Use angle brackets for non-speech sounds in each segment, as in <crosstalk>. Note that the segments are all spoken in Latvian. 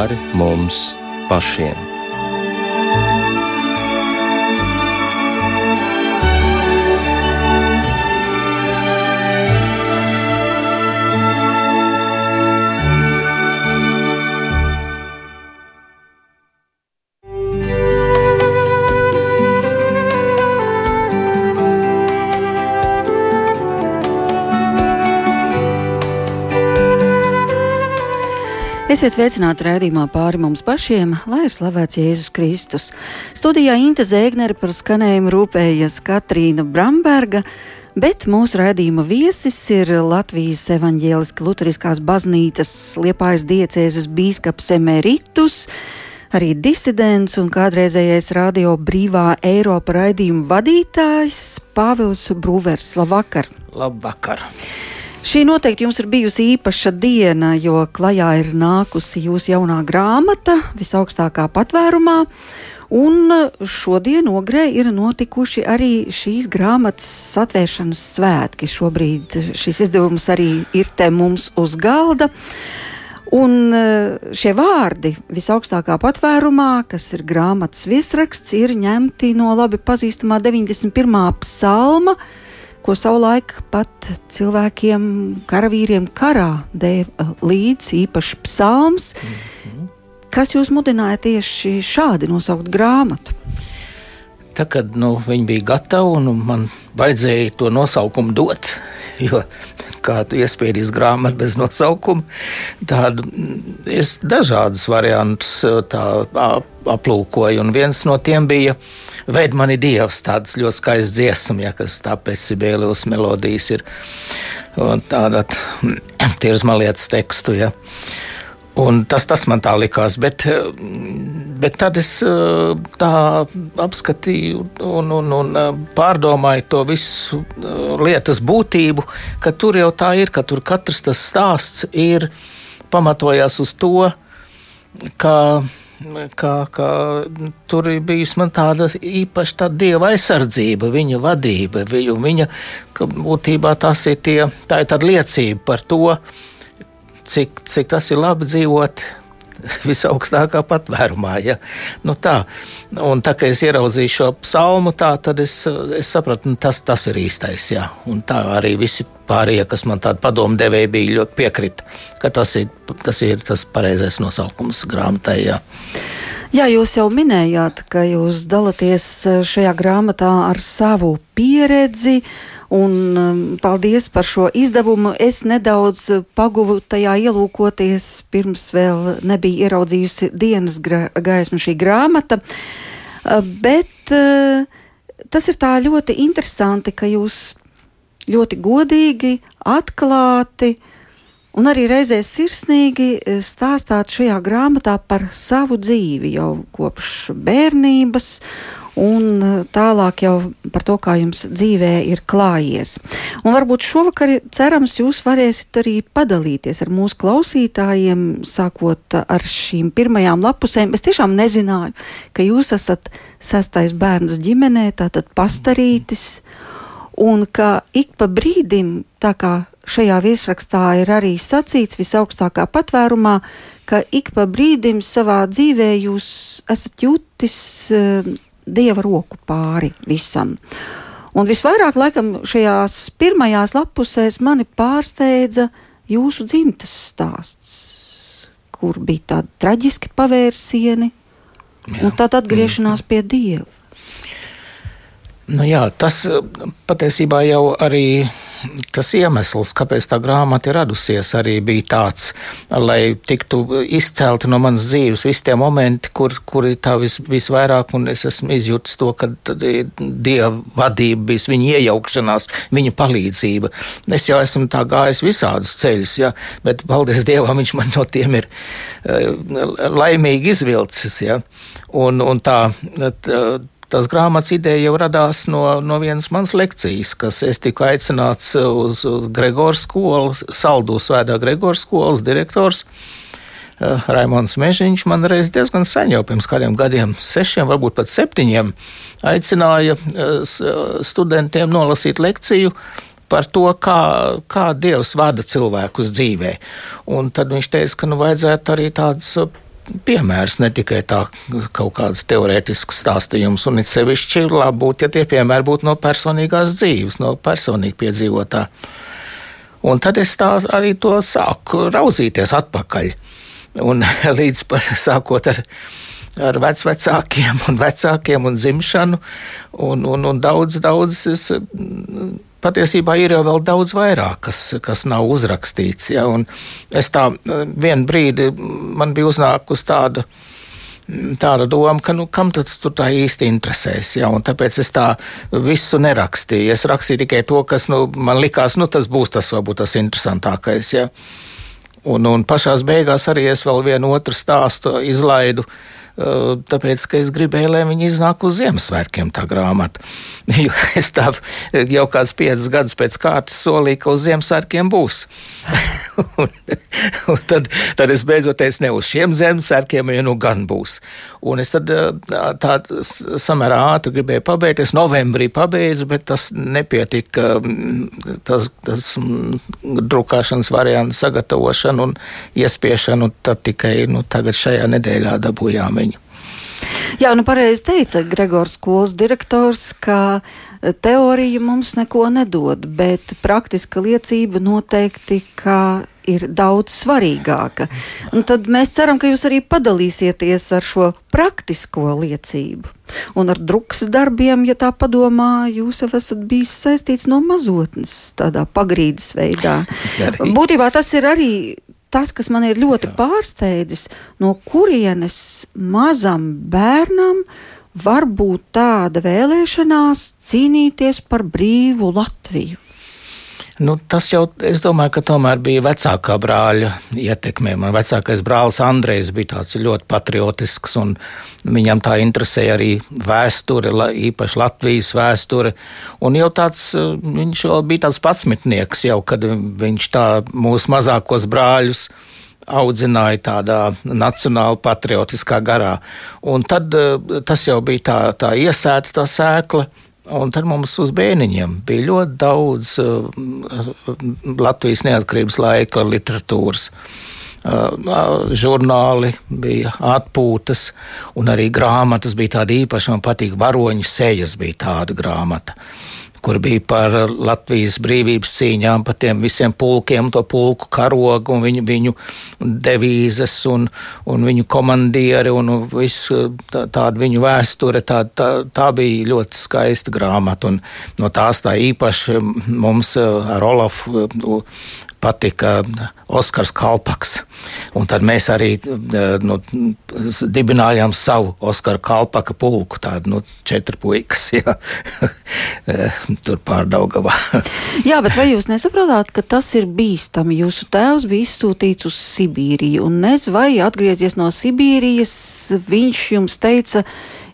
pāri mums pašiem. Esiet sveicināti raidījumā pāri mums pašiem, lai ir slavēts Jēzus Kristus. Studijā Inte Zēgnere par skanējumu rūpējas Katrīna Bramberga, bet mūsu raidījuma viesis ir Latvijas evaņģēliska luteriskās baznīcas Liepājas diecēzes bīskaps emeritus arī disidents un kādreizējais radio brīvā Eiropa raidījuma vadītājs Pāvils Brūvers. Labvakar! Labvakar! Šī noteikti jums ir bijusi īpaša diena, jo klajā ir nākusi jūsu jaunā grāmata visaugstākā patvērumā. Un šodien ogrē ir notikuši arī šīs grāmatas atvēršanas svētki. Šobrīd šis izdevums arī ir te mums uz galda. Un eh, šie vārdi visaugstākā patvērumā, kas ir grāmatas viesraksts, ir ņemti no labi pazīstamā 91. psalma, ko savulaik pat cilvēkiem, karavīriem karā deva līdzi īpašs psalms. Mm -hmm. Kas jūs mudināja tieši šādi nosaukt grāmatu? Tā kā nu, viņi bija gatavi un man vajadzēja to nosaukumu dot, <laughs> jo kādu iespiedīs grāmatu bez nosaukuma, tādu es dažādas variantus tā aplūkoju, un viens no tiem bija Veid mani dievs, tāds ļoti skaists dziesma, ja, kas tāpēc Sibēlijos melodijas ir tāda <clears throat> tirzmalietas tekstu. Ja. Un tas, tas man tā likās, bet, bet tad es tā apskatīju un, un, un pārdomāju to visu lietas būtību, ka tur jau tā ir, ka tur katrs tas stāsts ir pamatojās uz to, ka ka, ka tur ir bijusi man tāda īpaša tāda dieva aizsardzība, viņa vadība, viņa, viņa ka būtībā tas ir tie, tā ir tāda liecība par to, cik, cik tas ir labi dzīvot <laughs> visaugstākā patvērumā. Ja? Nu, tā. Un tā kā es ieraudzīju šo psalmu, tā, tad es, es sapratu, nu, tas, tas ir īstais. Ja? Un tā arī visi pārējie, kas man tādu padomu devēja, bija ļoti piekrita, ka tas ir tas, ir tas pareizais nosaukums grāmatai. Ja? Jā, jūs jau minējāt, ka jūs dalāties šajā grāmatā ar savu pieredzi, Un um, paldies par šo izdevumu. Es nedaudz paguvu tajā ielūkoties, pirms vēl nebija ieraudzījusi dienas gaismu šī grāmata. Uh, bet uh, tas ir tā ļoti interesanti, ka jūs ļoti godīgi, atklāti un arī reizē sirsnīgi uh, stāstāt šajā grāmatā par savu dzīvi jau kopš bērnības un eh, tālāk jau par to, kā jums dzīvē ir klājies. Un varbūt šovakar, cerams, jūs varēsiet arī padalīties ar mūsu klausītājiem, sākot ar šīm pirmajām lapusēm. Es tiešām nezināju, ka jūs esat sastais bērns ģimenē, tātad pastarītis, un ka ik pa brīdim, tā kā šajā virsrakstā ir arī sacīts visaugstākā patvērumā, ka ik pa brīdim savā dzīvē jūs esat jūtis uh, dieva roku pāri visam. Un visvairāk, laikam, šajās pirmajās lapusēs mani pārsteidza jūsu dzimtes stāsts, kur bija tādi traģiski pavērsieni, jā. un tad atgriešanās pie dieva. Nu jā, tas patiesībā jau arī tas iemesls, kāpēc tā grāmata ir radusies, arī bija tāds, lai tiktu izcelti no manas dzīves visi tie momenti, kur, kur ir tā vis, visvairāk, un es esmu izjūtis to, ka dieva vadība bijis viņa iejaukšanās, viņa palīdzība. Es jau esmu tā gājis visādus ceļus, ja, bet paldies Dievam, viņš man no tiem ir uh, laimīgi izvilcis, ja, un, un tā, tā tās grāmatas ideja jau radās no, no vienas manas lekcijas, kas es tiku aicināts uz, uz Gregors skolu, Saldū svētā Gregors skolas direktors. Uh, Raimons Mežiņš man reiz diezgan sen, jau pirms kādiem gadiem, sešiem, varbūt pat septiņiem, aicināja uh, studentiem nolasīt lekciju par to, kā, kā Dievs vada cilvēkus dzīvē. Un tad viņš teica, ka nu vajadzētu arī tādas piemērs, ne tikai tā kaut kāds teorētisks stāstījums. Un it sevišķi labi būtu, ja tie piemēri būtu no personīgās dzīves, no personīgi piedzīvotā. Un tad es tā arī to sāku raudzīties atpakaļ. Un <laughs> līdz sākot ar ar vecākiem un vecākiem un dzimšanu, un, un, un daudz, daudz es, patiesībā ir jau vēl daudz vairāk, kas, kas nav uzrakstīts. Ja, es tā vienu brīdi man bija uznākusi tāda. Tāda doma, ka nu, kam tas tur tā īsti interesēs. Ja, tāpēc es tā visu nerakstīju. Es rakstīju tikai to, kas nu, man likās, nu, tas būs tas varbūt tas interesantākais. Ja. Un, un pašā beigās arī es vēl vienu otru stāstu izlaidu. Tāpēc, ka es gribēju, lai viņi iznāk uz Ziemassvētkiem tā grāmata. <laughs> Jo es tā jau kāds piecus gadus pēc kārtas solīju, ka uz Ziemassvētkiem būs. <laughs> un, un tad, tad es beidzot teicu, ne uz šiem Ziemassvētkiem, jo nu gan būs. Un es tad tā samērā ātri gribēju pabeigt. Es novembrī pabeidzu, bet tas nepietika. Tas, tas drukāšanas variantu sagatavošana un iespiešana, un tad tikai nu, tagad šajā nedēļā dabūjām viņu. Jā, nu pareizi teica Gregors skolas direktors, ka teorija mums neko nedod, bet praktiska liecība noteikti, ka ir daudz svarīgāka. Un tad mēs ceram, ka jūs arī padalīsieties ar šo praktisko liecību. Un ar drukas darbiem, ja tā padomā, jūs jau esat bijis saistīts no mazotnes, tādā pagrīdes veidā. Būtībā tas ir arī tas, kas man ir ļoti Jā. pārsteidzis, no kurienes mazam bērnam var būt tāda vēlēšanās cīnīties par brīvu Latviju. Nu, tas jau, es domāju, ka tomēr bija vecākā brāļa ietekmē. Man vecākais brālis Andrejs bija tāds ļoti patriotisks, un viņam tā interesēja arī vēsture, īpaši Latvijas vēsture. Un jau tāds, viņš vēl bija tāds patsmitnieks, jau kad viņš tā mūsu mazākos brāļus audzināja tādā nacionāli patriotiskā garā. Un tad tas jau bija tā, tā iesēta tā sēkla, Un tad mums uz bērniņiem bija ļoti daudz uh, Latvijas neatkarības laika literatūras. Uh, žurnāli bija atpūtas, un arī grāmatas bija tāda īpaša. Man patīk, varoņu sejas bija tāda grāmata. Uh, kur bija par Latvijas brīvības cīņām, par tiem visiem pulkiem, to pulku karogu un viņu, viņu devīzes un, un viņu komandieri un visu tā, tādu viņu vēsture. Tā, tā, tā bija ļoti skaista grāmata un no tās tā īpaši mums ar Olafu patika Oskars Kalpaks. Un tad mēs arī nu, dibinājām savu Oskara Kalpaka pulku, tādu nu, četru puikas, <laughs> tur pārdaugavā. <laughs> jā, bet vai jūs nesaprotat, ka tas ir bīstami? Jūsu tēvs bija izsūtīts uz Sibīriju, un nez vai atgriezies no Sibīrijas, viņš jums teica,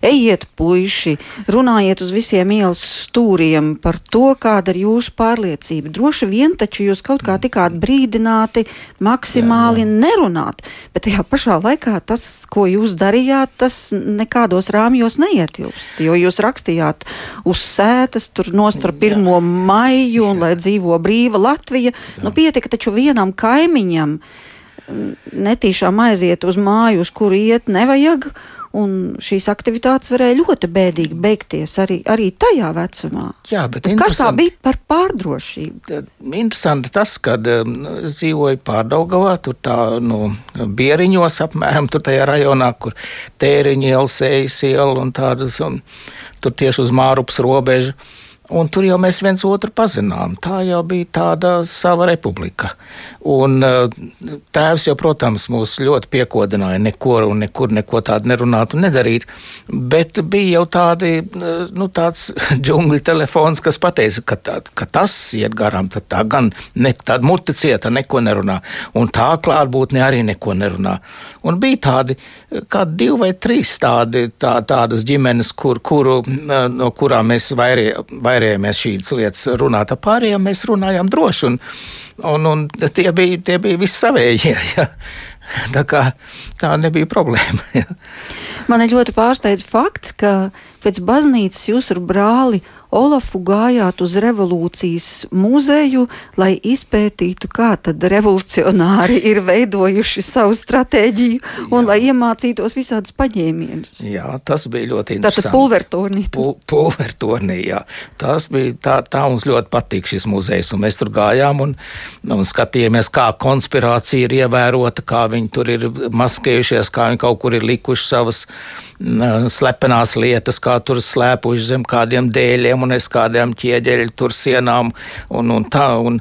Ejiet, puiši, runājiet uz visiem ielas stūriem par to, kāda ir jūsu pārliecība. Droši vien taču jūs kaut kā tikāt brīdināti maksimāli jā, jā. nerunāt, bet tajā pašā laikā tas, ko jūs darījāt, tas nekādos rāmjos neietilpst, jo jūs rakstījāt uz sētas, tur nostar pirmo maiju un lai dzīvo brīva Latvija. Jā. Nu, pietika taču vienam kaimiņam netīšām aiziet uz māju, uz kuru iet nevajag, un šīs aktivitātes varēja ļoti bēdīgi beigties arī, arī tajā vecumā. Jā, bet, bet kas tā bija par pārdrošību? Interesanti tas, kad es dzīvoju pārdaugavā, tur tā, nu, bieriņos apmēram, tur tajā rajonā, kur tēriņi iela, sējas iela un tādas, un tur tieši uz Mārupas robeža. Un tur jau mēs viens otru pazinām. Tā jau bija tāda sava republika. Un eh, tēvs jau, protams, mūs ļoti piekodināja neko un nekur neko tādu nerunāt un nedarīt. Bet bija jau tādi, eh, nu, tāds <laughs> džungļu telefons, kas pateica, ka, tā, ka tas iet garām, tad tā gan ne, tāda mute cieta, neko nerunā. Un tā klātbūtne arī neko nerunā. Un bija tādi, kā divi vai trīs tādi, tā, tādas ģimenes, kur, kuru, eh, no kurām mēs vairāk vairējamies šīs lietas runāt ar pārējiem, mēs runājām droši. Un, un, un tie bija, tie bija visi savējie. <laughs> Ja. Tā kā tā nebija problēma. Ja. Man ļoti pārsteidz fakts, ka pēc baznīcas jūs ar brāli Olafu gājāt uz revolūcijas muzeju, lai izpētītu, kā tad revolucionāri ir veidojuši savu stratēģiju un jā. lai iemācītos visādus paņēmienus. Jā, tas bija ļoti interesanti. Tātad pulvertornī. Pul pulvertornī, jā. Tas bija, tā, tā mums ļoti patīk šis muzejs, un mēs tur gājām un, un skatījāmies, kā konspirācija ir ievērota, kā viņi tur ir maskējušies, kā viņi kaut kur ir likuši savas uh, slepenās lietas, kā tur slēpuši zem kādiem dēļiem un es kādiem ķieģeļu tur sienām un, un tā. Un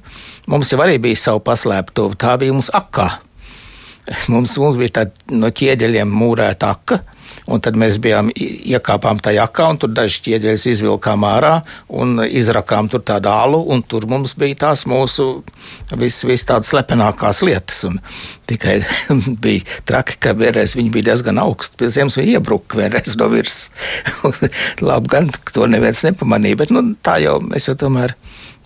mums jau arī bija savu paslēptuvu, tā bija mums akā. <laughs> Mums, mums bija tāda no ķieģeļiem mūrēta aka, un tad mēs bijām iekāpām tajā akā, un tur daži ķieģeļus izvilkām ārā un izrakām tur tādu alu, un tur mums bija tās mūsu vis, vis tādas slepenākās lietas. Un tikai <laughs> bija traki, ka vienreiz viņi bija diezgan augsti, pie zemes viņi iebruka vienreiz no virsmas. <laughs> Labi, gan to neviens nepamanīja, bet nu, tā jau mēs jau tomēr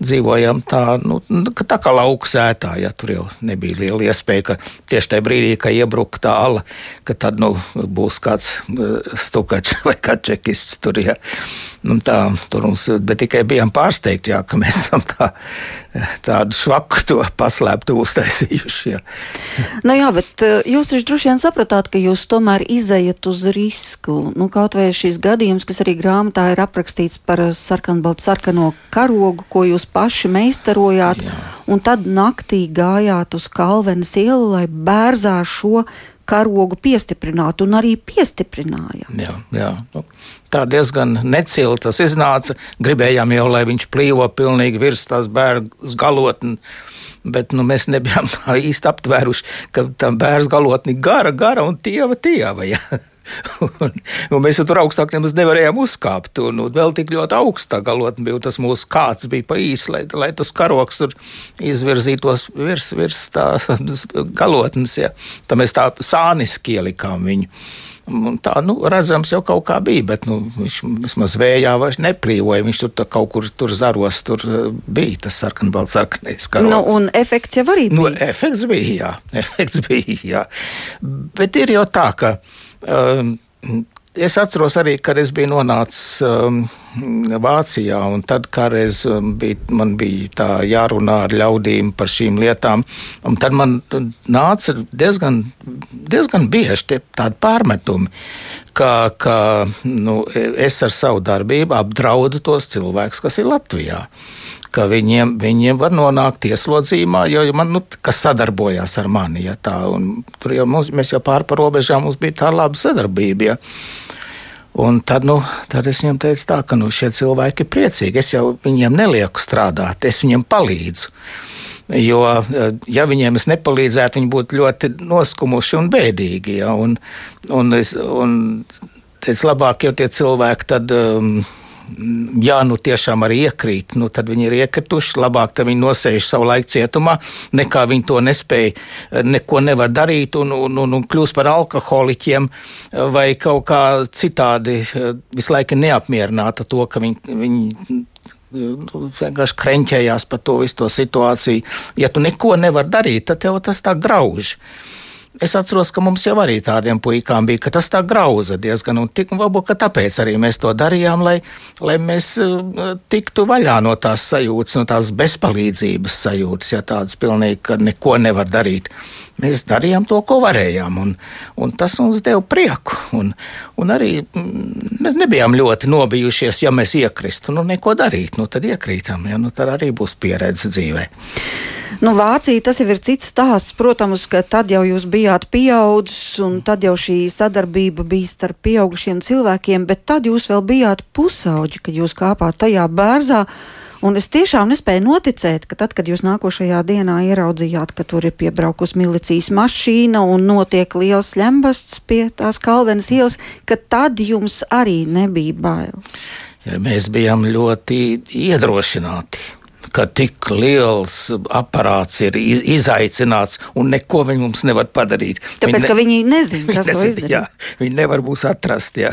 dzīvojam tā, nu, tā kā lauku sētā. Ja, tur jau nebija liela iespēja, ka tieši tajā brīdī, kad iebruka tā ala, ka tad nu, būs kāds eh, stukačs <laughs> vai kačekists tur. Ja. Nu, tā, tur mums, bet tikai bijām pārsteigti, jā, ka mēs esam tā, tādu švaku to paslēptu uztaisījuši. Jā. Nu jā, bet eh, jūs taču droši vien sapratāt, ka jūs tomēr izējat uz risku. Nu, kaut vai šis gadījums, kas arī grāmatā ir aprakstīts par sarkanbaltu sarkano karogu, ko jūs paši meistarojāt, Jā. un tad naktī gājāt uz Kalvenes ielu, lai bērzā šo karogu piestiprinātu, un arī piestiprinājāt. Jā, jā. Nu, tā diezgan necili tas iznāca. Gribējām jau, lai viņš plīvo pilnīgi virs tās bērnu galotnes. Bet nu, mēs nebijām tā īsti aptvēruši, ka tam bērnu galotni gara, gara un tieva, tieva. Ja? <laughs> un, un mēs tur augstāk nemaz nevarējām uzkāpt. Un, un vēl tik ļoti augstā galotnē bija tas mūsu kāds, bija pa īsi, lai, lai tas karoks tur izvirzītos virs, virs tā <laughs> galotnes. Ja. Tā mēs tā sāniski ielikām viņu. Un tā, nu, redzams, jau kaut kā bija, bet nu, viņš vismaz vējā vairs neplīvoja. Viņš tur kaut kur tur zaros, tur uh, bija tas sarkanbalts, sarkanais karoks. Nu, un efekts jau arī nu, bija. Nu, efekts bija, jā. <laughs> Efekts bija, jā. Bet ir jau tā, ka es atceros arī, kad es biju nonācis um, Vācijā, un tad kādreiz um, bija, man bija tā jārunā ar ļaudīm par šīm lietām, tad man nāca diezgan, diezgan bieži tādi pārmetumi, ka, ka nu, es ar savu darbību apdraudu tos cilvēkus, kas ir Latvijā ka viņiem, viņiem var nonākt ieslodzījumā, jo man, nu, kas sadarbojās ar mani. Ja, tā, tur jau mums, mēs jau pāri par robežām, mums bija tā laba sadarbība. Ja. Un tad, nu, tad es viņam teicu, tā, ka nu, šie cilvēki ir priecīgi. Es jau viņiem nelieku strādāt, es viņiem palīdzu. Jo, ja viņiem es nepalīdzētu, viņi būtu ļoti noskumuši un bēdīgi. Ja, un, un, es, un teicu, labāk jau tie cilvēki tad. Um, ja nu tiešām arī iekrīt, nu, tad viņi ir iekrituši. Labāk, ka viņi nosēž savu laiku cietumā, nekā viņi to nespēja, neko nevar darīt un, un, un, un kļūst par alkoholiķiem vai kaut kā citādi visu laiku neapmierināta to, ka viņi, viņi nu, vienkārši krenķējās par to visu to situāciju. Ja tu neko nevar darīt, tad tev tas tā grauž. Es atceros, ka mums jau arī tādiem puikām bija, ka tas tā grauza diezgan, un tik, varbūt tāpēc arī mēs to darījām, lai, lai mēs uh, tiktu vaļā no tās sajūtas, no tās bezpalīdzības sajūtas, ja tādas pilnīgi, ka neko nevar darīt. Mēs darījām to, ko varējām, un, un tas mums deva prieku. Un, un arī mm, mēs nebijām ļoti nobijušies, ja mēs iekristu, nu neko darīt, nu tad iekrītam, ja nu tad arī būs pieredze dzīvē. Nu, Vācija tas jau ir cits stāsts. Protams, ka tad jau jūs bijāt pieaudzis, un tad jau šī sadarbība bija starp pieaugušiem cilvēkiem, bet tad jūs vēl bijāt pusauģi, kad jūs kāpāt tajā bērzā. Un es tiešām nespēju noticēt, ka tad, kad jūs nākošajā dienā ieraudzījāt, ka tur ir piebraukusi milicijas mašīna un notiek liels lembasts pie tās kalvenes ielas, ka tad jums arī nebija bail. Ja, mēs bijām ļoti iedrošināti ka tik liels aparāts ir izaicināts un neko viņi mums nevar padarīt. Tāpēc, viņi ne, ka viņi nezina, kas nezin, to izdarīt. Jā, viņi nevar mūs atrast, jā.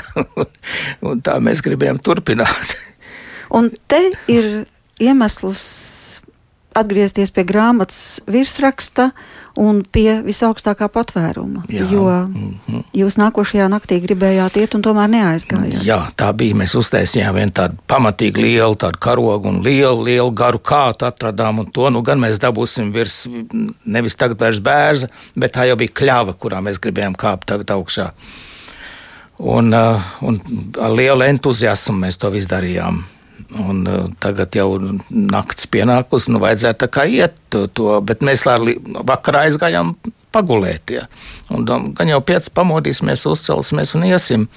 <laughs> un tā mēs gribējām turpināt. <laughs> un te ir iemesls atgriezties pie grāmatas virsraksta un pie visaugstākā patvēruma. Jā. Jo mm -hmm. jūs nākošajā naktī gribējāt iet un tomēr neaizgājāt. Jā, tā bija. Mēs uztaisījām vienu tādu pamatīgi lielu tādu karogu un lielu, lielu garu kātu atradām. Un to nu gan mēs dabūsim virs nevis tagad vairs bērza, bet tā jau bija kļava, kurā mēs gribējām kāpt tagad augšā. Un, uh, un ar lielu entuziasmu mēs to izdarījām. Un, uh, tagad jau naktis pienākusi, nu vajadzētu tā kā iet to, bet mēs vakarā aizgājām pagulēt. Ja. Un, um, gan jau pieci pamodīsimies, uzcelsimies un iesim.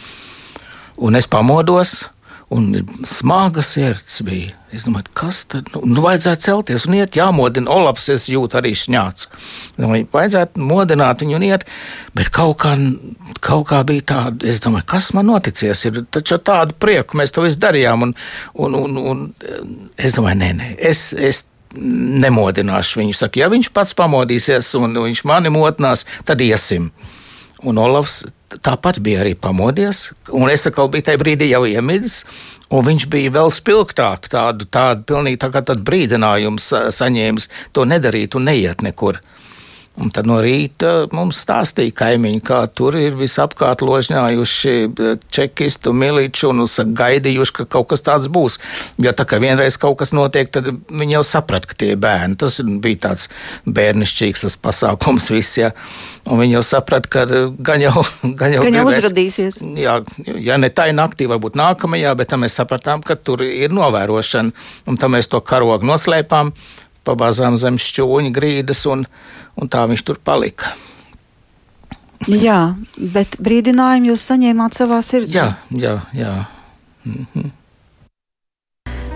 Un es pamodos, un smaga sirds bija. Es domāju, kas tad nu, nu, vajadzētu celties un iet, jāmodina. Olaps, es jūtu arī šņāts. Domāju, vajadzētu modināt viņu un iet, bet kaut kā, kaut kā bija tāda, es domāju, kas man noticies. Ir taču tādu prieku mēs to visu darījām. Un, un, un, un es domāju, nē, nē, es, es nemodināšu viņu. Saka, ja viņš pats pamodīsies un viņš mani modinās, tad iesim. Un Olavs tāpat bija arī pamodies, un es atkal biju tajā brīdī jau iemidzis, un viņš bija vēl spilgtāk, tādu, tādu pilnīgi tā kā brīdinājumu saņēmis, to nedarīt un neiet nekur. Un tad no rīta mums stāstīja kaimiņi, kā tur ir visapkārt ložņājuši čekistu miliču un gaidījuši, ka kaut kas tāds būs. Jo tā kā vienreiz kaut kas notiek, tad viņi jau saprat, ka tie ir bērni. Tas bija tāds bērnišķīgs tas pasākums <laughs> viss, ja. Un viņi jau saprat, ka <laughs> gan jau, gan jau, gan jau uzradīsies. Jā, ja ne tā ir naktī, varbūt nākamajā, bet tam mēs sapratām, ka tur ir novērošana. Un tam mēs to karogu noslēpām pabāzām zem šķūņa grīdas, un, un tā viņš tur palika. Jā, bet brīdinājumu jūs saņēmāt savā sirdī. Jā, jā, jā. Mhm.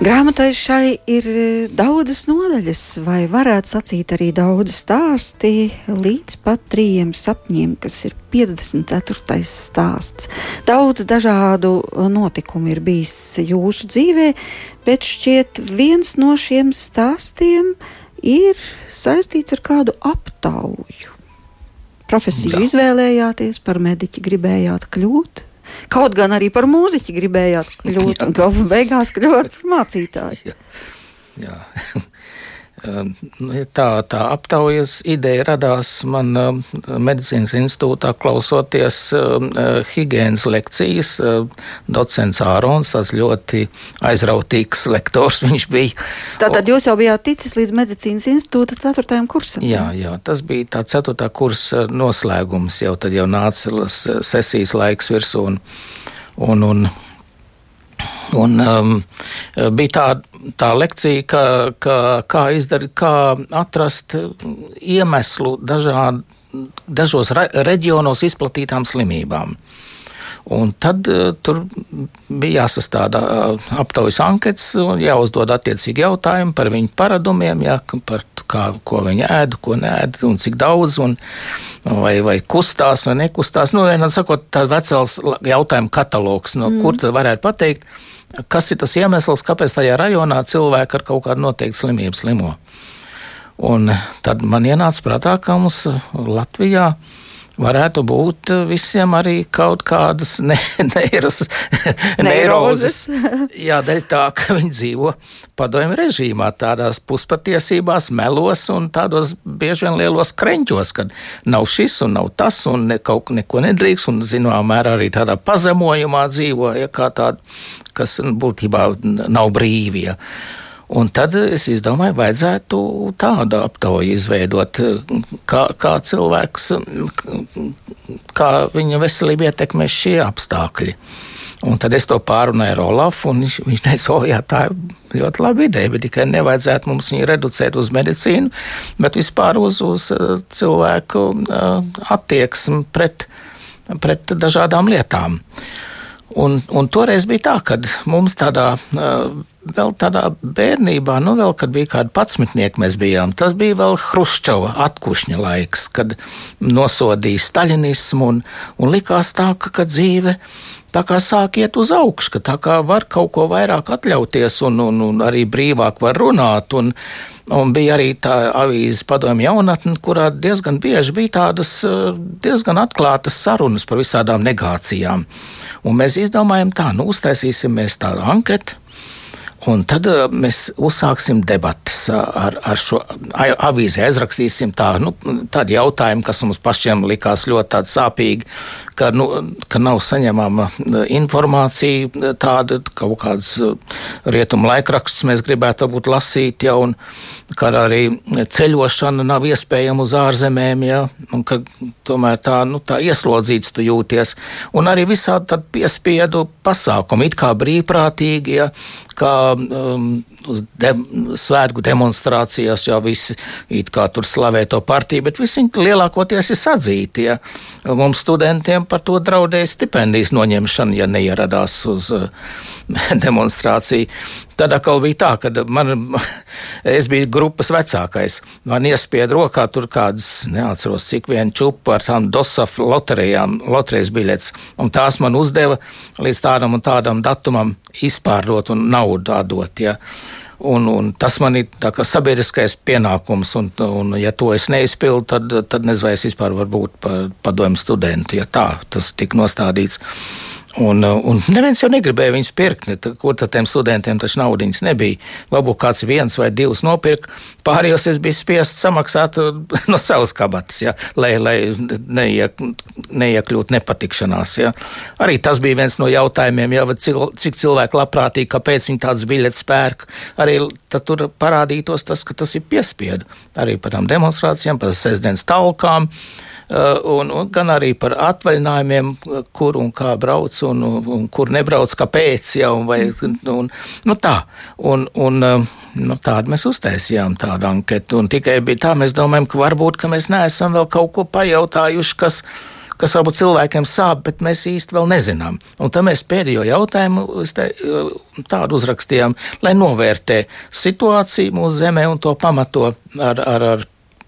Grāmatai šai ir e, daudzas nodaļas, vai varētu sacīt arī daudz stāsti līdz pat trījiem sapņiem, kas ir 54. stāsts. Daudz dažādu notikumu ir bijis jūsu dzīvē, bet šķiet viens no šiem stāstiem ir saistīts ar kādu aptauju. Profesiju Jā. izvēlējāties, par mediķi gribējāt kļūt. Kaut gan arī par mūziķi gribējāt kļūt, <laughs> un galu beigās kļūt <laughs> par mācītāju. Jā. Jā. Ehm, nu, tā, tā aptaujas ideja radās man ehm, medicīnas institūtā, klausoties ehm, higiēnas lekcijas. Docents Ārons, tas ļoti aizrautīgs lektors <laughs> viņš bija. Tātad jūs jau bijāt ticis līdz medicīnas institūta ceturtajam kursam? Jā, jā, tas bija tā ceturtā kursa noslēgums, jau tad jau nāca sesijas laiks virsū. Un, un, un, Un, um, bija tā, tā lekcija, ka, ka, kā, izdarīt, kā atrast iemeslu dažād, dažos re, reģionos izplatītām slimībām. Un tad uh, tur bija jāsastāda uh, aptaujas anketas, jāuzdod attiecīgi jautājumi par viņu paradumiem, jā, par kā, ko viņi ēd, ko nē, un cik daudz, un vai, vai kustās vai nekustās. Nu, vienā sakot, tāds vecels jautājumu katalogs, no mm. kur tad varētu pateikt, kas ir tas iemesls, kāpēc tajā rajonā cilvēki ar kaut kādu noteiktu slimību slimo. Un tad man ienāca prātā, ka mums Latvijā ir varētu būt visiem arī kaut kādas <laughs> ne, neiras, neirozes. Jā, dēļ tā, ka viņi dzīvo padomju režīmā, tādās puspatiesībās, melos un tādos bieži vien lielos kreņķos, kad nav šis un nav tas un ne, kaut neko nedrīkst un zināmā mērā arī tādā pazemojumā dzīvo, ja kā tāda, kas būtībā nav brīvie. Ja. Un tad es izdomāju, vajadzētu tādu aptauju izveidot, kā, kā cilvēks, kā viņa veselību ietekmē šie apstākļi. Un tad es to pārunāju ar Olafu, un viņš, viņš teica, o, jā, tā ir ļoti laba ideja, bet tikai nevajadzētu mums viņu reducēt uz medicīnu, bet vispār uz, uz cilvēku attieksmi pret, pret dažādām lietām. Un, un toreiz bija tā, ka mums tādā vēl tādā bērnībā, nu, vēl, kad bija kādi patsmitnieki, mēs bijām. Tas bija vēl Hruščova atkušņa laiks, kad nosodīja staļinismu un, un likās tā, ka, ka dzīve tā kā sāk iet uz augšu, ka tā kā var kaut ko vairāk atļauties un, un, un arī brīvāk var runāt. Un, un bija arī tā avīze padomju jaunatne, kurā diezgan bieži bija tādas diezgan atklātas sarunas par visādām negācijām. Un mēs izdomājam tā, nu uztaisīsim mēs tādu anketu Un tad uh, mēs uzsāksim debatas ar, ar šo avīzi. Aizrakstīsim tā, nu, tādu jautājumu, kas mums pašiem likās ļoti sāpīgi, ka, nu, ka nav saņemama informācija, tāda kaut kādas rietumu laikrakstus mēs gribētu būt lasīt, ja, un ka arī ceļošana nav iespējama uz ārzemēm, ja, un ka tomēr tā, nu, tā ieslodzīts tu jūties. Un arī visādi piespiedu pasākumi, it kā brīvprātīgi, ja, kā um, uz de, svētku demonstrācijās jau visi it kā tur slavē to partiju, bet visi lielākoties ir sadzīti. Ja. Mums studentiem par to draudēja stipendijas noņemšana, ja neieradās uz uh, <laughs> demonstrāciju. Tad atkal bija tā, ka man, <laughs> es biju grupas vecākais. Man iespieda rokā tur kādas, neatceros, cik vienu čupu ar tām DOSAF loterijām, loterijas biļetes. Un tās man uzdeva līdz tādam un tādam datumam izpārdot un naudu atdot. Ja. Un, un tas man ir sabiedriskais pienākums, un, un ja to es neizpildu, tad, tad nezinu, vai es vispār varu būt par padomu studentu, ja tā tas tika nostādīts. Un, uh, un neviens jau negribēja viņus pirkt. Ne, kur tad tiem studentiem taču naudas nebija? Varbūt kāds viens vai divs nopirka, pārējos es biju spiests samaksāt uh, <laughs> no savas kabatas, ja, lai, lai neiek, neiekļūtu nepatikšanās. Ja. Arī tas bija viens no jautājumiem, ja, cik cilvēki labprātīgi, kāpēc viņi tādas biļetes pērk. Arī tur parādītos tas, ka tas ir piespiedu arī par tām demonstrācijām, par sestdienas talkām. Uh, un, un gan arī par atvaļinājumiem, kur un kā brauc, un, un kur nebrauc, kāpēc. Ja, un, vai, un, nu tā, un, un, eh, nu, tādu mēs uztaisījām, tādu anketu. Tikai bija tā, mēs domājam, ka varbūt ka mēs neesam vēl kaut ko pajautājuši, kas kas varbūt cilvēkiem sāp, bet mēs īsti vēl nezinām. Un tad mēs pēdējo jautājumu te, eh, tādu uzrakstījām, lai novērtē situāciju mūsu zemē un to pamato ar, ar, ar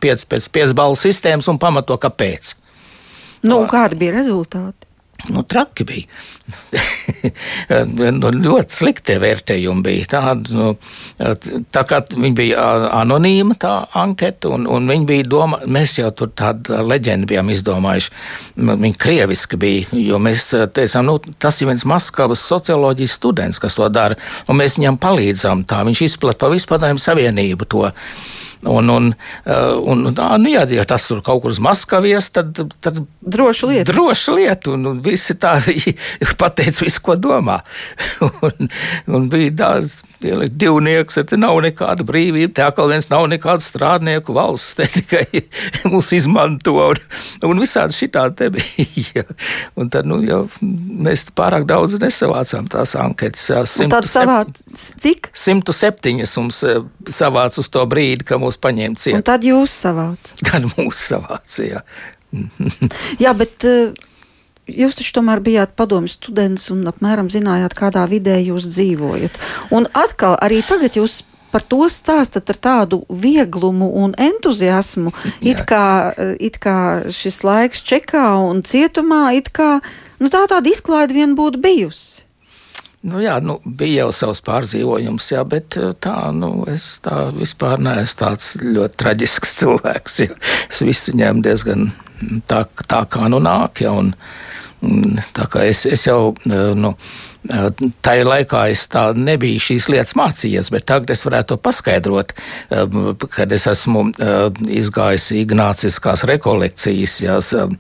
5 pēc 5 balvu sistēmas un pamato, kāpēc. Nu, kādi bija rezultāti? Nu, traki bija. <laughs> nu, ļoti slikti vērtējumi bija. Tādi, nu, tā kā viņi bija anonīma, tā anketa, un, un viņi bija domā, mēs jau tur tādu leģendu bijām izdomājuši. Viņi krieviski bija, jo mēs teicām, nu, tas ir viens Maskavas socioloģijas students, kas to dara, un mēs viņam palīdzām. Tā viņš izplat pa vispārējumu savienību to. Un, un, un, un nu, jā, ja tas tur kaut kur uz Maskavijas, tad, tad droši lieta. Droši lieta, un, un visi tā <laughs> pateica visu, ko domā. <laughs> un, un bija tāds divnieks, te nav nekāda brīvība, te atkal viens nav nekāda strādnieku valsts, te tikai <laughs> mūs izmanto, un, un visādi šitā te bija. un tad, nu, jau mēs pārāk daudz nesavācām tās anketas. Tad savāc cik? 107 mums savāc uz to brīdi, ka mūs paņēma ciet. Un tad jūs savāc? Gan mūsu savācija. <laughs> Jā, bet uh, jūs taču tomēr bijāt padomju students un apmēram zinājāt, kādā vidē jūs dzīvojat. Un atkal arī tagad jūs par to stāstat ar tādu vieglumu un entuziasmu, it kā, eh, it kā šis laiks čekā un cietumā, it kā nu, tā tāda izklaide vien būtu bijusi. Nu, jā, nu, bija jau savs pārdzīvojums, jā, bet eh, tā, nu, es tā vispār neesmu tāds ļoti traģisks <laughs> cilvēks. Jā. Es visu ņēmu diezgan tā, tā kā nu nāk. Jā, un, tā kā es, es jau, eh, nu, Tajā laikā es tā nebiju šīs lietas mācījies, bet tagad es varētu to paskaidrot, um, kad es esmu uh, izgājis ignāciskās rekolekcijas, jās, um,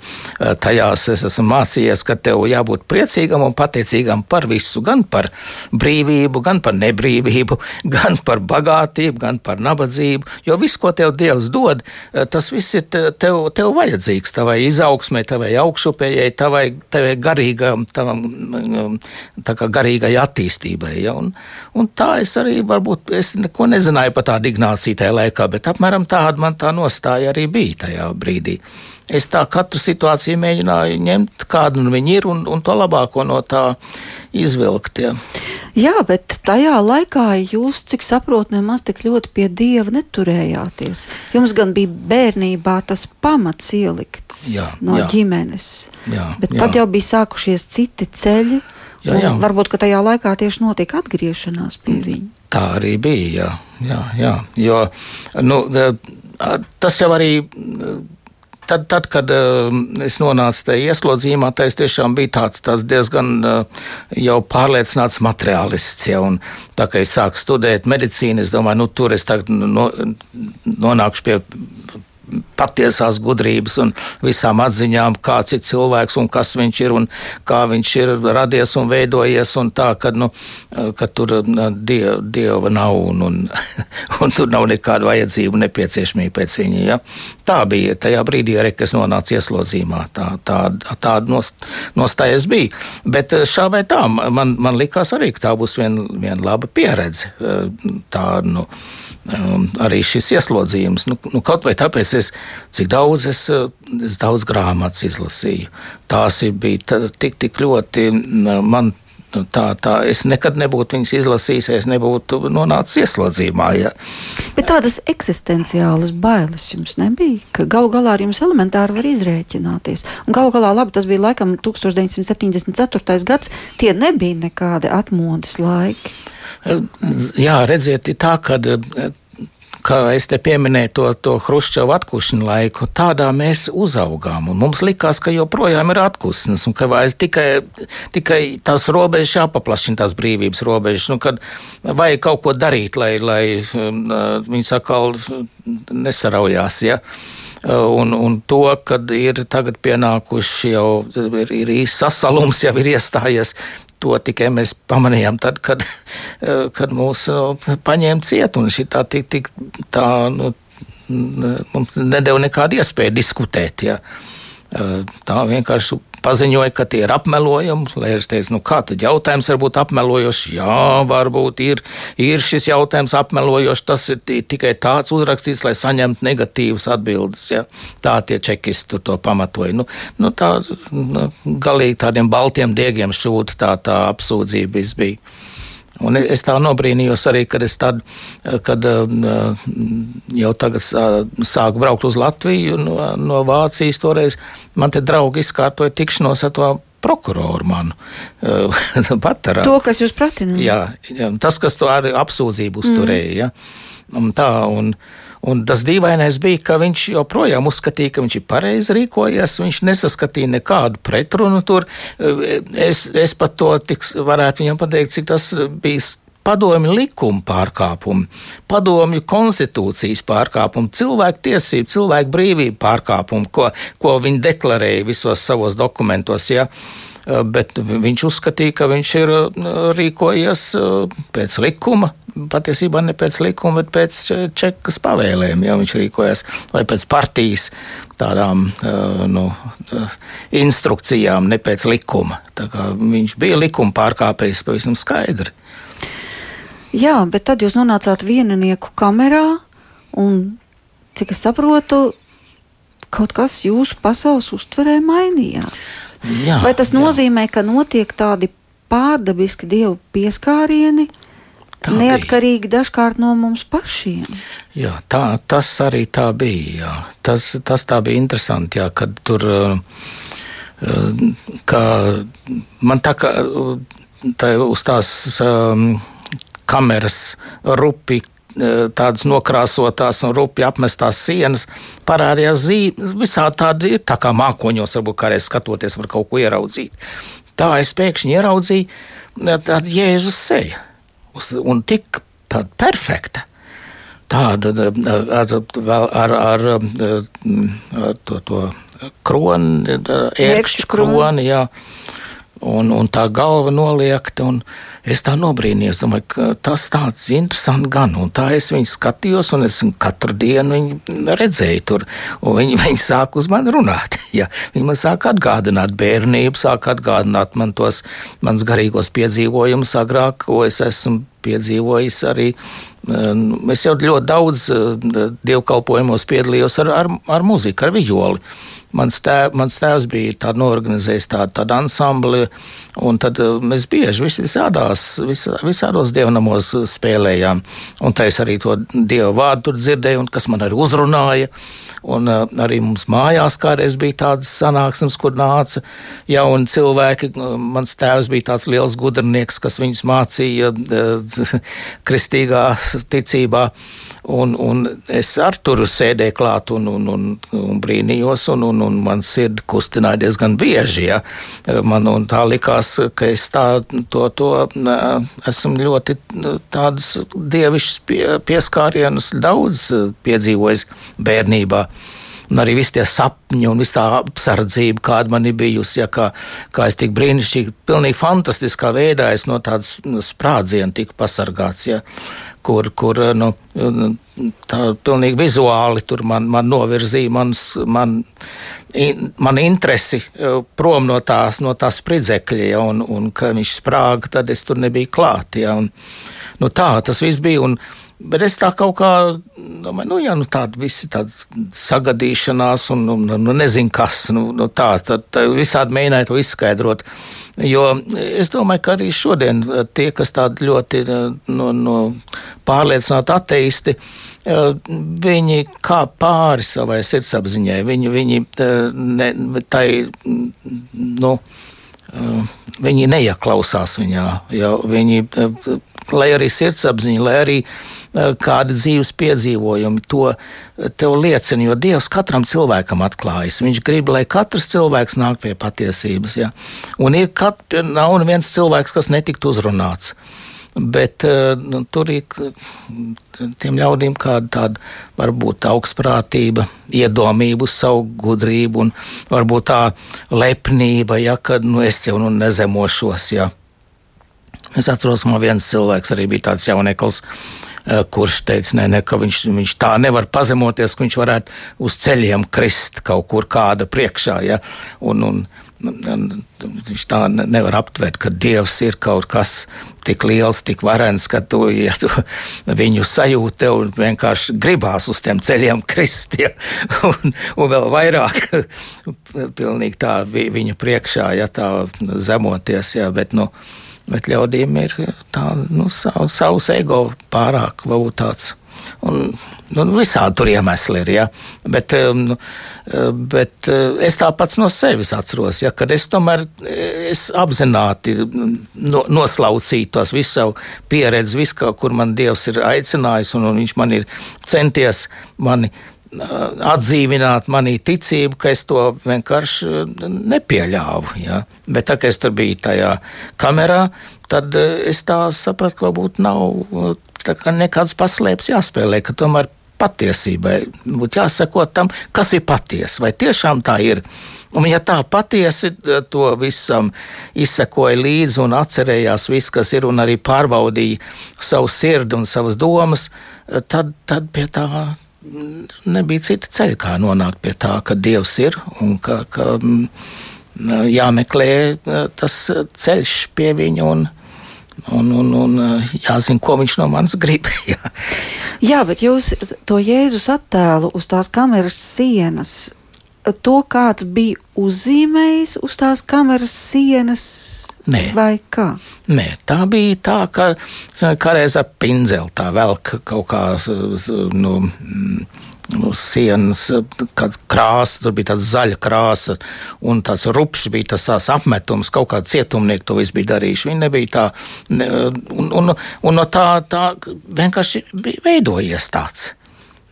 tajās es esmu mācījies, ka tev jābūt priecīgam un pateicīgam par visu, gan par brīvību, gan par nebrīvību, <laughs> gan par bagātību, gan par nabadzību, jo viss, ko tev Dievs dod, uh, tas viss ir tev, tev vajadzīgs, tavai izaugsmai, tavai augšupējai, tavai, tavai garīgam, tavam, um, tā kā garīgai attīstībai. Ja? Un, un tā es arī varbūt es neko nezināju par tādu Ignāciju tajā laikā, bet apmēram tāda man tā nostāja arī bija tajā brīdī. Es tā katru situāciju mēģināju ņemt, kāda nu viņa ir, un, un to labāko no tā izvilkt. Ja. Jā, bet tajā laikā jūs, cik saprotu, nemaz tik ļoti pie dieva neturējāties. Jums gan bija bērnībā tas pamats ielikts jā, no jā. ģimenes, jā, bet jā. tad jau bija sākušies citi ceļi. Jā, jā. Varbūt tajā laikā tieši notika atgriešanās pie viņa. Tā arī bija. Jā, jā, jā. Jo nu, tas jau arī tad, tad, kad uh, es nonācu tajā ieslodzījumā, tā es tiešām biju tāds, tāds diezgan uh, jau pārliecināts materiālists. Ja, un, tā kā es sāku studēt medicīnu, es domāju, nu, tur es tagad no, nonākšu pie patiesās gudrības un visām atziņām, kāds ir cilvēks un kas viņš ir un kā viņš ir radies un veidojies. Un tā, ka, nu, ka tur die, dieva nav un, un, <laughs> un tur nav nekāda vajadzība un nepieciešamība pēc viņa. Ja? Tā bija tajā brīdī, arī, kad es nonācu ieslodzījumā. Tā, tā, tāda nost, nostājas bija. Bet šā vai tā, man, man likās arī, ka tā būs viena vien laba pieredze. Tā, nu, um, arī šis ieslodzījums. Nu, nu, kaut vai tāpēc, es, cik daudz es, es daudz grāmatas izlasīju. Tās bija tik, tik ļoti man. Tā, tā es nekad nebūtu viņas izlasījis, ja es nebūtu nonācis ieslodzījumā. Ja. Bet tādas eksistenciālas bailes jums nebija, ka galu galā ar jums elementāri var izrēķināties. Galu galā, labi, tas bija laikam 1974. gads, tie nebija nekādi atmodas laiki. Jā, redziet, tā, kad kā es te pieminēju to, to Hruščovu atkušanu laiku, tādā mēs uzaugām. Mums likās, ka joprojām ir atkusnes, un ka tikai, tikai tās robežas jāpaplašina, tās brīvības robežas, nu, kad vajag kaut ko darīt, lai, lai viņi sakal nesaraujās. Ja? Un, un to, kad ir tagad pienākuši jau ir, ir īsts sasalums, jau ir iestājies To tikai mēs pamanījām tad, kad, <laughs> kad mūs nu, paņēma ciet un šī tā tik, tik tā, nu, mums nedēļa nekādu iespēju diskutēt. Ja. Tā vienkārši paziņoja, ka tie ir apmelojumi. Lērs teica, nu kā tad jautājums var būt apmelojošs? Jā, varbūt ir, ir šis jautājums apmelojošs. Tas ir tikai tāds uzrakstīts, lai saņemtu negatīvas atbildes. Ja? Tā tie čekisti tur to pamatoja. Nu, nu tā nu, galīgi tādiem baltiem diegiem šūta tā, tā apsūdzība viss bija. Un es tā nobrīnījos arī, kad es tad, kad uh, jau tagad sāku braukt uz Latviju no, no Vācijas toreiz, man te draugi izkārtoja tikšanos ar to prokuroru manu <laughs> uh, patarā. To, kas jūs pratināja? Jā, jā, tas, kas to arī apsūdzību uzturēja. Mm. Ja? Un tā, un, uh, Un tas dīvainais bija, ka viņš joprojām uzskatīja, ka viņš ir pareizi rīkojies. Viņš nesaskatīja nekādu pretrunu tur. Es, es pat to tiks, varētu viņam pateikt, cik tas bija padomju likuma pārkāpumi, padomju konstitūcijas pārkāpumi, cilvēku tiesību, cilvēku brīvību pārkāpumi, ko, ko viņi deklarēja visos savos dokumentos. Ja? Bet viņš uzskatīja, ka viņš ir rīkojies pēc likuma, patiesībā ne pēc likuma, bet pēc čekas pavēlēm. Ja viņš rīkojas vai pēc partijas tādām nu, instrukcijām, ne pēc likuma. Viņš bija likuma pārkāpējs pavisam skaidri. Jā, bet tad jūs nonācāt vieninieku kamerā, un cik es saprotu, kaut kas jūsu pasaules uztverē mainījās. Jā, Vai tas nozīmē, jā. ka notiek tādi pārdabiski dievu pieskārieni, Tā Neatkarīgi bija. dažkārt no mums pašiem. Jā, tā, tas arī tā bija. Jā. Tas, tas tā bija interesanti, jā, kad tur kā, man tā kā tā, uz tās um, kameras rupi tādas nokrāsotās un rupi apmestās sienas parādījās zīmes. Visādi tādi ir, tā kā mākoņos, varbūt kādreiz skatoties, var kaut ko ieraudzīt. Tā es pēkšņi ieraudzīju tādu Jēzus seju un tik perfekta. Tāda ar, ar, ar, ar to, to kroni, ērkšķu kroni, jā. Un, un tā galva noliekta. Un, Es tā nobrīnījos, domāju, ka tas tāds interesants gan, un tā es viņu skatījos, un es katru dienu viņu redzēju tur, viņi, <laughs> viņi sāk uz mani runāt. <laughs> Ja, viņi man sāk atgādināt bērnību, sāk atgādināt man tos mans garīgos piedzīvojumus agrāk, ko es esmu piedzīvojis arī. Es jau ļoti daudz dievkalpojumos piedalījos ar, ar, ar muziku, ar vijoli. mans, tēv, mans tēvs bija tādu norganizējis tādu, tādu ansambli, un tad uh, mēs bieži vis, visādās, vis, visādos dievnamos spēlējām. Un tā es arī to dievu vārdu tur dzirdēju, un kas man arī uzrunāja. Un uh, arī mums mājās kādreiz bija tādas sanāksmes, kur nāca jauni cilvēki. Mans tēvs bija tāds liels gudrnieks, kas viņus mācīja uh, <laughs> kristīgā ticībā. Un, un es ar tur sēdēju klāt un, un, un, un brīnījos, un, un, un man sirdi kustināja diezgan bieži. Ja. Man tā likās, ka es tā, to, to esmu ļoti tādus dievišķus pie, pieskārienus daudz piedzīvojis bērnībā un arī visi tie sapņi un visa tā apsardzība, kāda man ir bijusi, ja kā, kā es tik brīnišķīgi, pilnīgi fantastiskā veidā es no tādas sprādziena tiku pasargāts, ja, kur, kur nu, tā pilnīgi vizuāli tur man, man novirzīja mans, man, in, man interesi e, prom no tās, no tās spridzekļa, ja, un, un ka viņš sprāga, tad es tur nebiju klāt, ja, un, nu tā tas viss bija, un, Bet es tā kaut kā domāju, nu, ja nu, tāda visi tāda sagadīšanās, un nu, nu, nezinu, kas nu, nu, tā, tad visādi mēģināja to izskaidrot. Jo es domāju, ka arī šodien tie, kas tādi ļoti no, no pārliecināti ateisti, viņi kā pāri savai sirdsapziņai, viņi, viņi ne, tai, nu, viņi neieklausās viņā, jo viņi lai arī sirdsapziņa, lai arī uh, kādi dzīves piedzīvojumi to tev liecina, jo Dievs katram cilvēkam atklājas. Viņš grib, lai katrs cilvēks nāk pie patiesības. Ja? Un ir kat, nav neviens cilvēks, kas netiktu uzrunāts. Bet uh, nu, tur ir tiem ļaudīm kāda tāda varbūt augstprātība, iedomība uz savu gudrību un varbūt tā lepnība, ja, ka nu, es jau nu nezemošos. Ja. Es atceros, man viens cilvēks arī bija tāds jauneklis, eh, kurš teica, nē, ne, ka viņš, viņš tā nevar pazemoties, ka viņš varētu uz ceļiem krist kaut kur kāda priekšā. Ja? Un, un, viņš tā nevar aptvert, ka Dievs ir kaut kas tik liels, tik varens, ka tu, ja tu viņu sajūti, tev vienkārši gribās uz tiem ceļiem krist. Ja? <laughs> Un, un vēl vairāk, <laughs> pilnīgi tā viņa priekšā, ja tā zemoties. Ja? Bet, nu, bet ļaudīm ir tā, nu, sav, savs ego pārāk varbūt tāds. Un, nu, visādi tur iemesli ir. Ja? Bet, um, bet uh, es tā pats no sevis atceros, ja, kad es tomēr es apzināti no, noslaucīju tos visu savu pieredzi, visu, kur man Dievs ir aicinājis, un, un viņš man ir centies mani atdzīvināt manī ticību, ka es to vienkārši nepieļāvu. Ja? Bet tā kā es tur biju tajā kamerā, tad es tā sapratu, ka varbūt nav nekāds paslēpes jāspēlē, ka tomēr patiesībai būtu jāsako tam, kas ir patiesa, vai tiešām tā ir. Un, ja tā patiesi to visam izsekoja līdzi un atcerējās viss, kas ir, un arī pārbaudīja savu sirdi un savas domas, tad, tad pie tā nebija cita ceļa, kā nonākt pie tā, ka Dievs ir un ka, ka mm, jāmeklē eh, tas ceļš pie viņa un, un, un, un eh, jāzina, ko viņš no manis <laughs> grib. jā. jā, bet jūs to Jēzus attēlu uz tās kameras sienas to kāds bija uzzīmējis uz tās kameras sienas? Nē. Vai kā? Nē, tā bija tā, ka kādreiz ar pinzeli tā velk kaut kā nu, uz sienas, kāda krāsa, tur bija tāda zaļa krāsa, un tāds rupšs bija tas tās apmetums, kaut kāda cietumnieka to visu bija darījuši. Viņi nebija tā, un, un, un no tā, tā vienkārši bija veidojies tāds.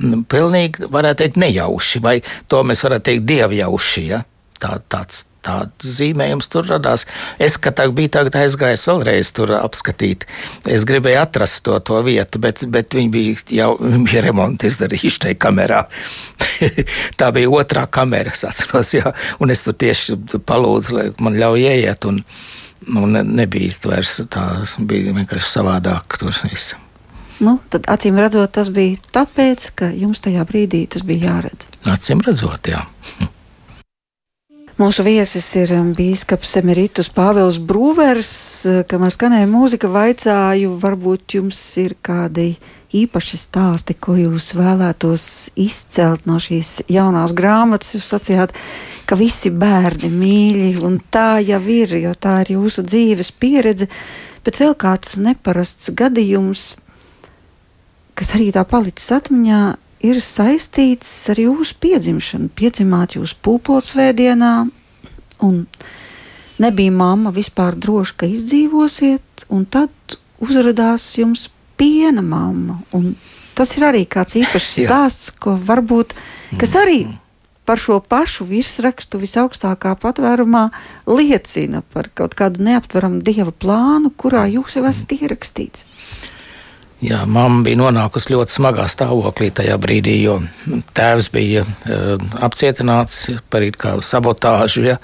Nu, pilnīgi, varētu teikt, nejauši, vai to mēs varētu teikt, dievjauši. Ja? Tā, tāds, tāds zīmējums tur radās. Es tā biju tagad aizgājis vēlreiz tur apskatīt. Es gribēju atrast to, to vietu, bet, bet viņi bija jau <laughs> viņi bija remontu izdarījuši tajā kamerā. <laughs> tā bija otrā kamera, atceros, jā, un es tur tieši palūdzu, lai man ļauj ieiet, un, un nebija vairs tā, bija vienkārši savādāk tur viss. Nu, tad, acīm redzot, tas bija tāpēc, ka jums tajā brīdī tas bija jāredz. Acīm redzot, jā. Mūsu viesis ir um, bīskaps Emeritus Pāvils Brūvers, kamēr skanēja mūzika, vaicāju, varbūt jums ir kādi īpaši stāsti, ko jūs vēlētos izcelt no šīs jaunās grāmatas. Jūs sacījāt, ka visi bērni mīļi, un tā jau ir, jo tā ir jūsu dzīves pieredze, bet vēl kāds neparasts gadījums, kas arī tā palicis atmiņā, ir saistīts ar jūsu piedzimšanu. Piedzimāt jūs pūpolsvētdienā, un nebija mamma vispār droša, ka izdzīvosiet, un tad uzrādījās jums piena mamma. Tas ir arī kāds īpašs <laughs> stāsts, ko varbūt, kas arī par šo pašu virsrakstu visaugstākā patvērumā liecina par kaut kādu neaptveramu dieva plānu, kurā jūs jau esat ierakstīts. Jā, mamma bija nonākusi ļoti smagā stāvoklī tajā brīdī, jo tēvs bija uh, apcietināts par it kā sabotāžu, ja,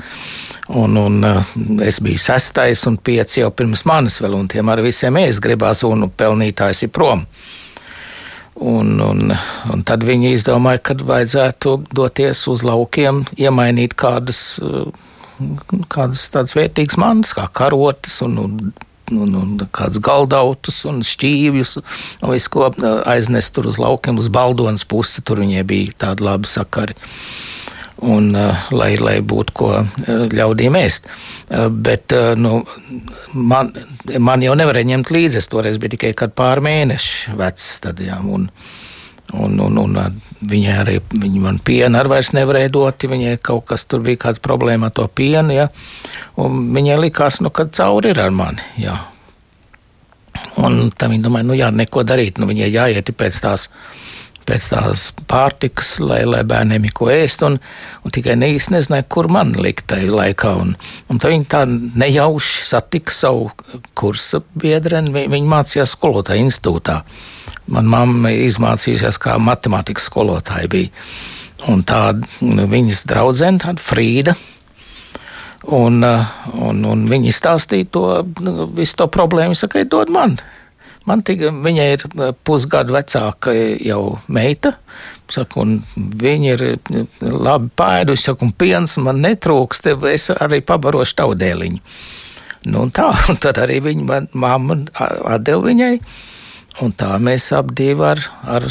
un, un uh, es biju sestais un pieci jau pirms manis vēl, un tiem ar visiem es gribās, un pelnītājs ir prom. Un, un, un tad viņi izdomāja, ka vajadzētu doties uz laukiem, iemainīt kādas, kādas tādas vērtīgas manas, kā karotes un, un un, un kāds galdautus un šķīvjus un visu, ko aiznest tur uz laukiem, uz baldonas pusi. Tur viņiem bija tādi labi sakari. Un, uh, lai, lai būtu ko uh, ļaudīm ēst. Uh, bet nu, man, man jau nevarēja ņemt līdzi. Es toreiz biju tikai pāris mēneši vecs. Tad, jā, un, Un, un, un viņai arī viņa man pienu arī vairs nevarēja dot, viņai kaut kas tur bija kāda problēma ar to pienu. Ja? Un viņai likās, nu, ka cauri ir ar mani. Ja? Un tam viņa domāja, nu jā, neko darīt, nu viņai jāiet pēc tās. Pēc tās pārtikas, lai, lai bērniem ir ko ēst, un, un tikai ne īsti nezināja, kur man likt tajā laikā. Un, un tā viņa tā nejauši satika savu kursa biedreni, viņa, viņa mācījās skolotāja institūtā. Man mamma izmācījusies, kā matemātikas skolotāja bija. Un tā nu, viņas draudzene, tāda Frīda. Un, un, un viņi stāstīja to nu, visu to problēmu. Saka, dod man. Man tika, viņa ir uh, pusgadu vecāka jau meita. Saku, viņa ir uh, labi pēdusi, un piens man netrūkst. Es arī pabarošu taudēliņu. Nu, tā, <laughs> un tad arī viņa man, mamma atdeva viņai. Un tā mēs ap divi ar, ar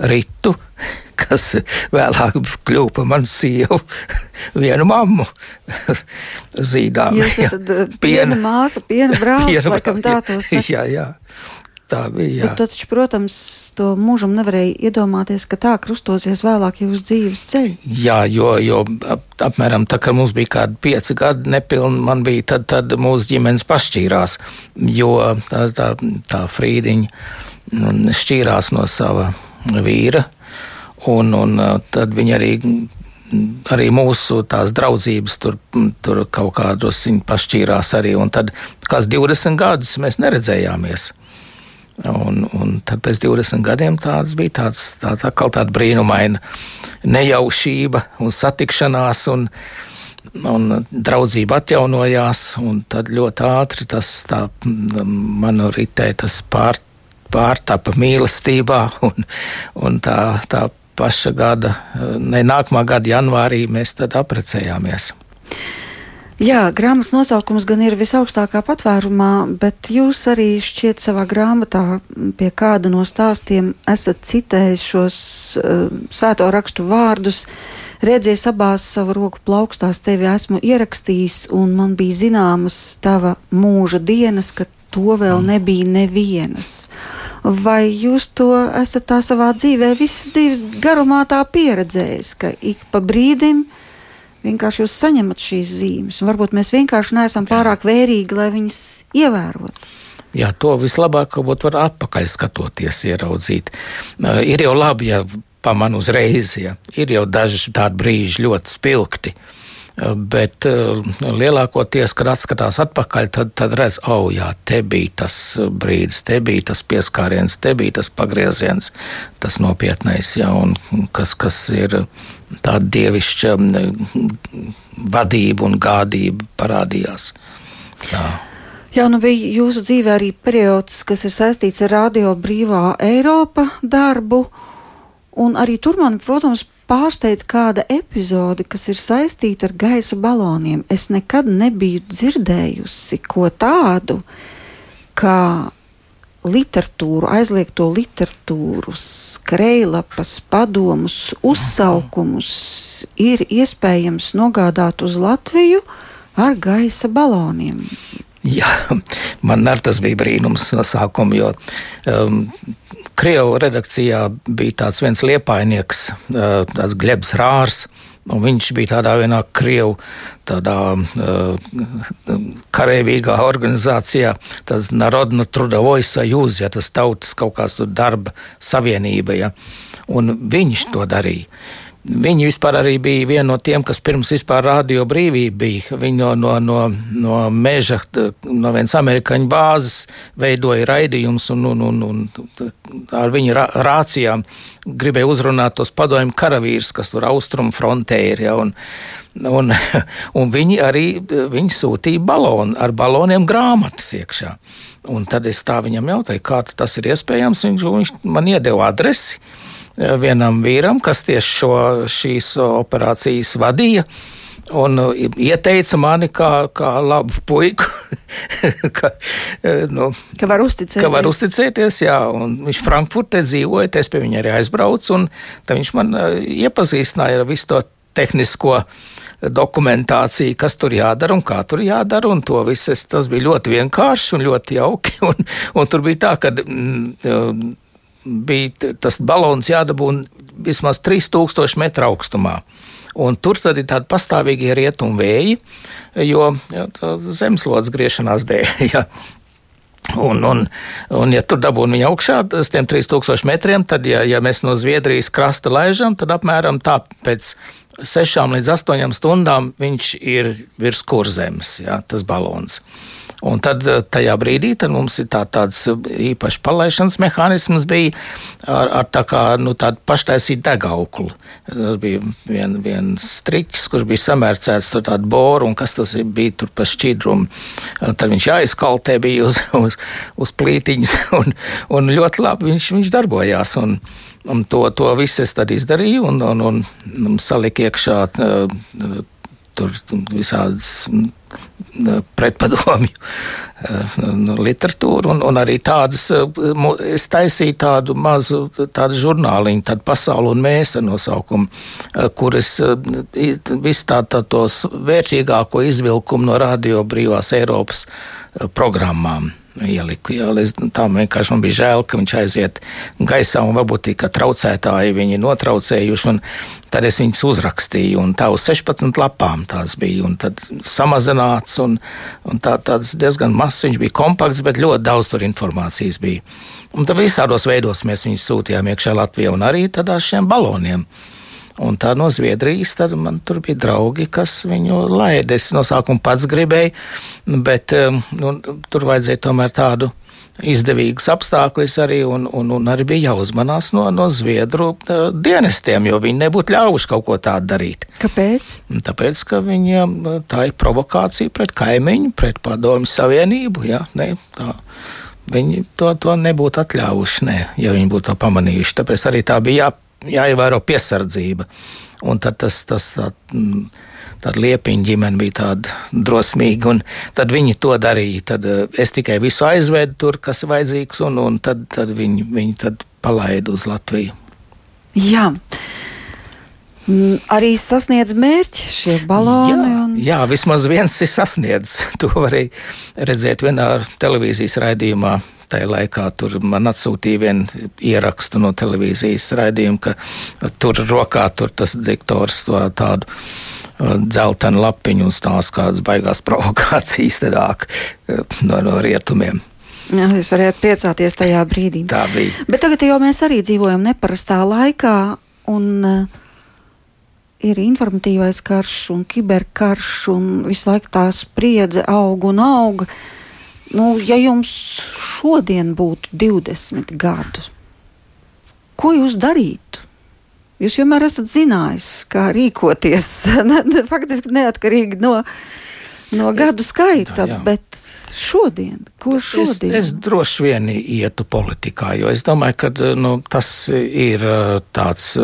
Ritu, <laughs> kas vēlāk kļuva par manu sievu, <laughs> vienu mammu. Zīdām. Jūs esat uh, piena, piena māsa, piena brālis, piena, laikam tā to saka. Jā, jā. Tā bija. Bet taču, protams, to mūžam nevarēja iedomāties, ka tā krustosies vēlāk jūsu dzīves ceļā. Jā, jo, jo ap, apmēram tā, kad mums bija kādi pieci gadi, nepilni man bija, tad, tad mūsu ģimenes pašķīrās, jo tā, tā, tā frīdiņa mm, šķīrās no sava vīra, un, un tad viņi arī arī mūsu tās draudzības tur, tur kaut kādos pašķīrās arī. Un tad kāds 20 gadus mēs neredzējāmies. Un, un tad pēc 20 gadiem tāds bija tāds, tāds atkal tāda brīnumaina nejaušība un satikšanās. Un, un draudzība atjaunojās, un tad ļoti ātri tas tā manu ritē pār, pārtapa mīlestībā, <laughs> un, un tā, tā paša gada, ne nākamā gada janvārī mēs tad aprecējāmies. Jā, grāmatas nosaukums gan ir visaugstākā patvērumā, bet jūs arī šķiet savā grāmatā pie kāda no stāstiem esat citējis šos uh, svēto rakstu vārdus. Redzējis abās savu roku plaukstās, tevi esmu ierakstījis, un man bija zināmas tava mūža dienas, kad to vēl mm. nebija nevienas. Vai jūs to esat tā savā dzīvē, visas dzīves garumā tā pieredzējis, ka ik pa brīdim vienkārši jūs saņemat šīs zīmes, un varbūt mēs vienkārši neesam pārāk vērīgi, lai viņas ievērotu. Jā, to vislabāk varbūt var atpakaļ skatoties, ieraudzīt. Ir jau labi, ja pamanā uzreiz, ja ir jau daži tādi brīži ļoti spilgti. Bet lielākoties, kad atskatās atpakaļ, tad, tad redz, oh, jā, te bija tas brīdis, te bija tas pieskāriens, te bija tas pagrieziens, tas nopietnais, jā, un kas, kas ir tāda dievišķa vadība un gādība parādījās. Jā. Jā, nu bija jūsu dzīvē arī periods, kas ir saistīts ar Radio Brīvā Eiropa darbu, un arī tur man, protams, pārsteidz kāda epizode, kas ir saistīta ar gaisa baloniem. Es nekad nebiju dzirdējusi ko tādu, kā literatūru, aizliegto literatūru, skrejlapas, padomus, uzsaukumus ir iespējams nogādāt uz Latviju ar gaisa baloniem. Jā, man arī tas bija brīnums no sākuma, jo um, Krievu redakcijā bija tāds viens liepainieks, uh, tāds Glebs Rārs. Un viņš bija tādā vienā krievu, tādā uh, karavīgā organizācijā, tas Narodna Trudavoja sajūz, ja tas tautas kaut kāds darba savienība, ja, un viņš to darīja. Viņi vispār arī bija viena no tiem, kas pirms vispār radio brīvība bija. Viņi no, no, no, no meža, no vienas amerikāņu bāzes veidoja raidījumus un, un, un, un ar viņu rācijām gribēja uzrunāt tos padomju karavīrus, kas tur austrumu frontē ir. Ja, un, un, <laughs> un viņi arī viņi sūtīja balonu, ar baloniem grāmatas iekšā. Un tad es tā viņam jautāju, kā tas ir iespējams. Viņš, viņš man iedeva adresi vienam vīram, kas tieši šo, šīs operācijas vadīja. Un ieteica mani kā, kā labu puiku, <laughs> ka, nu, ka var uzticēties. Ka var uzticēties, jā, viņš Frankfurtē dzīvoja, es pie viņa arī aizbraucu, un viņš man iepazīstināja ar visu to tehnisko dokumentāciju, kas tur jādara un kā tur jādara, un to viss tas bija ļoti vienkārši un ļoti jauki, <laughs> un, un tur bija tā, ka. Mm, bija tas balons jādabūna vismaz 3000 metru augstumā. Un tur tad ir tādi pastāvīgi rietumu vēji, jo zemeslodes griešanās dēļ. <laughs> Ja. Un, un, un, ja tur dabūjām viņu augšā, uz tiem 3000 metriem, tad, ja, ja mēs no Zviedrijas krasta laižam, tad apmēram tā pēc 6 līdz 8 stundām viņš ir virs kurzemes, ja, tas balons. Un tad eh, tajā brīdī tad mums ir tā, tāds īpašs palaišanas mehānisms bija ar, ar tā kā, nu, tādu paštaisītu degauklu. Tur bija vien, viens striķis, kurš bija samērcēts ar tādu boru, un kas tas bija tur pa šķidrumu. Tad viņš jāizkaltē bija uz, <laughs> uz, uz plītiņas, <laughs> un, un ļoti labi viņš, viņš darbojās. Un, un to, to visu es tad izdarīju, un, un, un saliku iekšā. Uh, tur visādas pretpadomju nu, literatūru, un, un arī tādas, es taisīju tādu mazu tādu žurnāliņu, tādu pasauli un mēs ar nosaukumu, kur es visu tā, tā tos vērtīgāko izvilkumu no radio brīvās Eiropas programmām ieliku. Jā, es, tā vienkārši man bija žēl, ka viņš aiziet gaisā un varbūt tika traucētāji viņi notraucējuši. Tad es viņus uzrakstīju, un tā uz 16 lapām tās bija. Tad samazināts, un, un tā, tāds diezgan mazs viņš bija kompakts, bet ļoti daudz tur informācijas bija. Un tad visādos veidos mēs viņus sūtījām iekšā Latvijā un arī tādā šiem baloniem. Un tā no Zviedrijas man tur bija draugi, kas viņu laida. Es no sākuma pats gribēju, bet um, nu, tur vajadzēja tomēr tādu izdevīgus apstākļus arī, un, un, un arī bija jāuzmanās no, no Zviedru uh, dienestiem, jo viņi nebūtu ļāvuši kaut ko tādu darīt. Kāpēc? Tāpēc, ka viņiem uh, tā ir provokācija pret kaimiņu, pret padomju savienību. Ja? Ne, tā. Viņi to, to nebūtu atļāvuši, ne, ja viņi būtu to pamanījuši. Tāpēc arī tā bija jāpārāk jāievēro piesardzība. Un tad tas, tas tā, mm, tāda liepiņa ģimene bija tāda drosmīga, un tad viņi to darīja. Tad eh, es tikai visu aizvedu tur, kas ir vajadzīgs, un, un tad, tad viņi, viņi tad palaida uz Latviju. Jā. Mm, arī sasniedz mērķi šie baloni. Jā, un... jā, vismaz viens ir sasniedzis. <laughs> To varēja redzēt vienā televīzijas raidījumā tajā laikā tur man atsūtīja vienu ierakstu no televīzijas raidījuma, ka tur rokā tur tas diktors to tādu uh, dzeltenu lapiņu un stāsta kādas baigās <laughs> provokācijas tādāk uh, no, no rietumiem. Jā, jūs varētu priecāties tajā brīdī. Tā bija. Bet tagad jau mēs arī dzīvojam neparastā laikā, un uh, ir informatīvais karš un kiberkarš, un visu laiku tā spriedze aug un aug. Uh, nu, ja jums šodien būtu 20 gadi, ko jūs darītu? Jūs vienmēr esat zinājis, kā rīkoties. <laughs> Faktiski neatkarīgi no, no gadu skaita, jā, jā. bet šodien, ko šodien? Es, es droši vien ietu politikā, jo es domāju, ka nu, tas ir tāds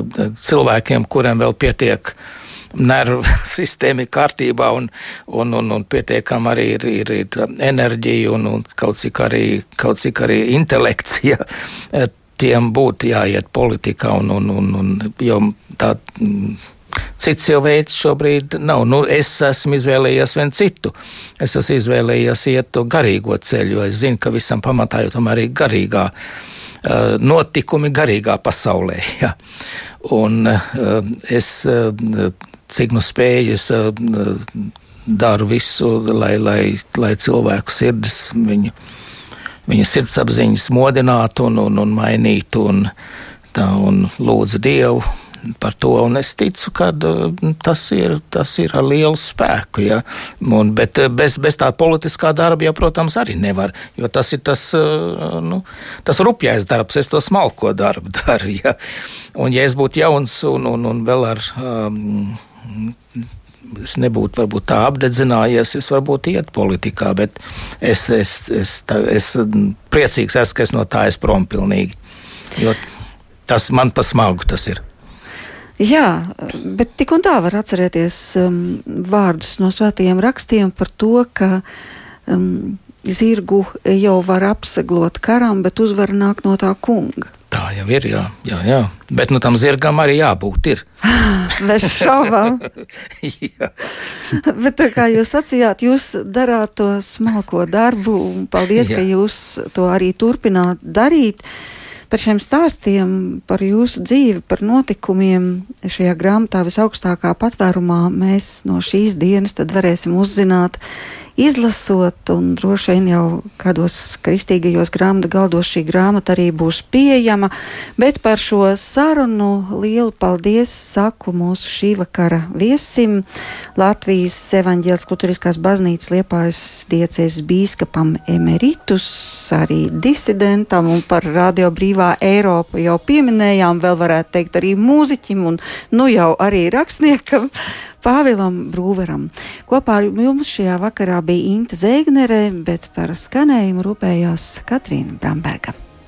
cilvēkiem, kuriem vēl pietiek nervu <laughs> sistēma ir kārtībā un, un, un, un pietiekam arī ir, ir, ir enerģija un, un kaut, cik arī, kaut cik arī intelekts. <laughs> Ja, tiem būtu jāiet politikā un, un, un, un jo tā. Cits jau veids šobrīd nav. Nu, es esmu izvēlējies vienu citu. Es esmu izvēlējies iet to garīgo ceļu, jo es zinu, ka visam pamatā jau tomēr ir garīgā uh, notikumi garīgā pasaulē. <laughs> Ja. Un uh, es cik nu spēju, es uh, daru visu, lai, lai, lai cilvēku sirdis viņu, viņa sirdsapziņas modinātu un, un, un mainītu, un, tā, un lūdzu Dievu par to, un es ticu, ka tas ir, tas ir ar lielu spēku. Ja? Un, bet bez, bez tā politiskā darba, jau, protams, arī nevar, jo tas ir tas, nu, tas rupjais darbs, es to smalko darbu <laughs> daru. Ja? Un, ja es būtu jauns un, un, un vēl ar. Um, es nebūtu varbūt, tā apdedzinājies, es varbūt iet politikā, bet es, es, es, tā, es priecīgs esmu, ka es no tā esmu prom pilnīgi. Jo tas man pa smagu tas ir. Jā, bet tik un tā var atcerēties um, vārdus no svētajiem rakstiem par to, ka um, zirgu jau var apseglot karam, bet uzvara nāk no tā kunga. Tā jau ir, jā, jā, jā. bet nu, tam zirgam arī jābūt. Ir. <laughs> Bez šaubām. <laughs> <laughs> bet kā jūs sacījāt, jūs darāt to smalko darbu, un paldies, jā. ka jūs to arī turpināt darīt. Par šiem stāstiem, par jūsu dzīvi, par notikumiem šajā grāmatā visaugstākā patvērumā mēs no šīs dienas varēsim uzzināt izlasot, un droši vien jau kādos kristīgajos grāmatu galdos šī grāmata arī būs pieejama. Bet par šo sarunu lielu paldies saku mūsu šī vakara viesim, Latvijas evaņģēlas kultūriskās baznīcas liepājas diecēs bīskapam emeritus, arī disidentam un par radio brīvā Eiropu jau pieminējām, vēl varētu teikt arī mūziķim un nu jau arī rakstniekam. Pāvilam Brūveram. Kopā ar jums šajā vakarā bija Inta Zēgnere, bet par skanējumu rūpējās Katrīna Bramberga.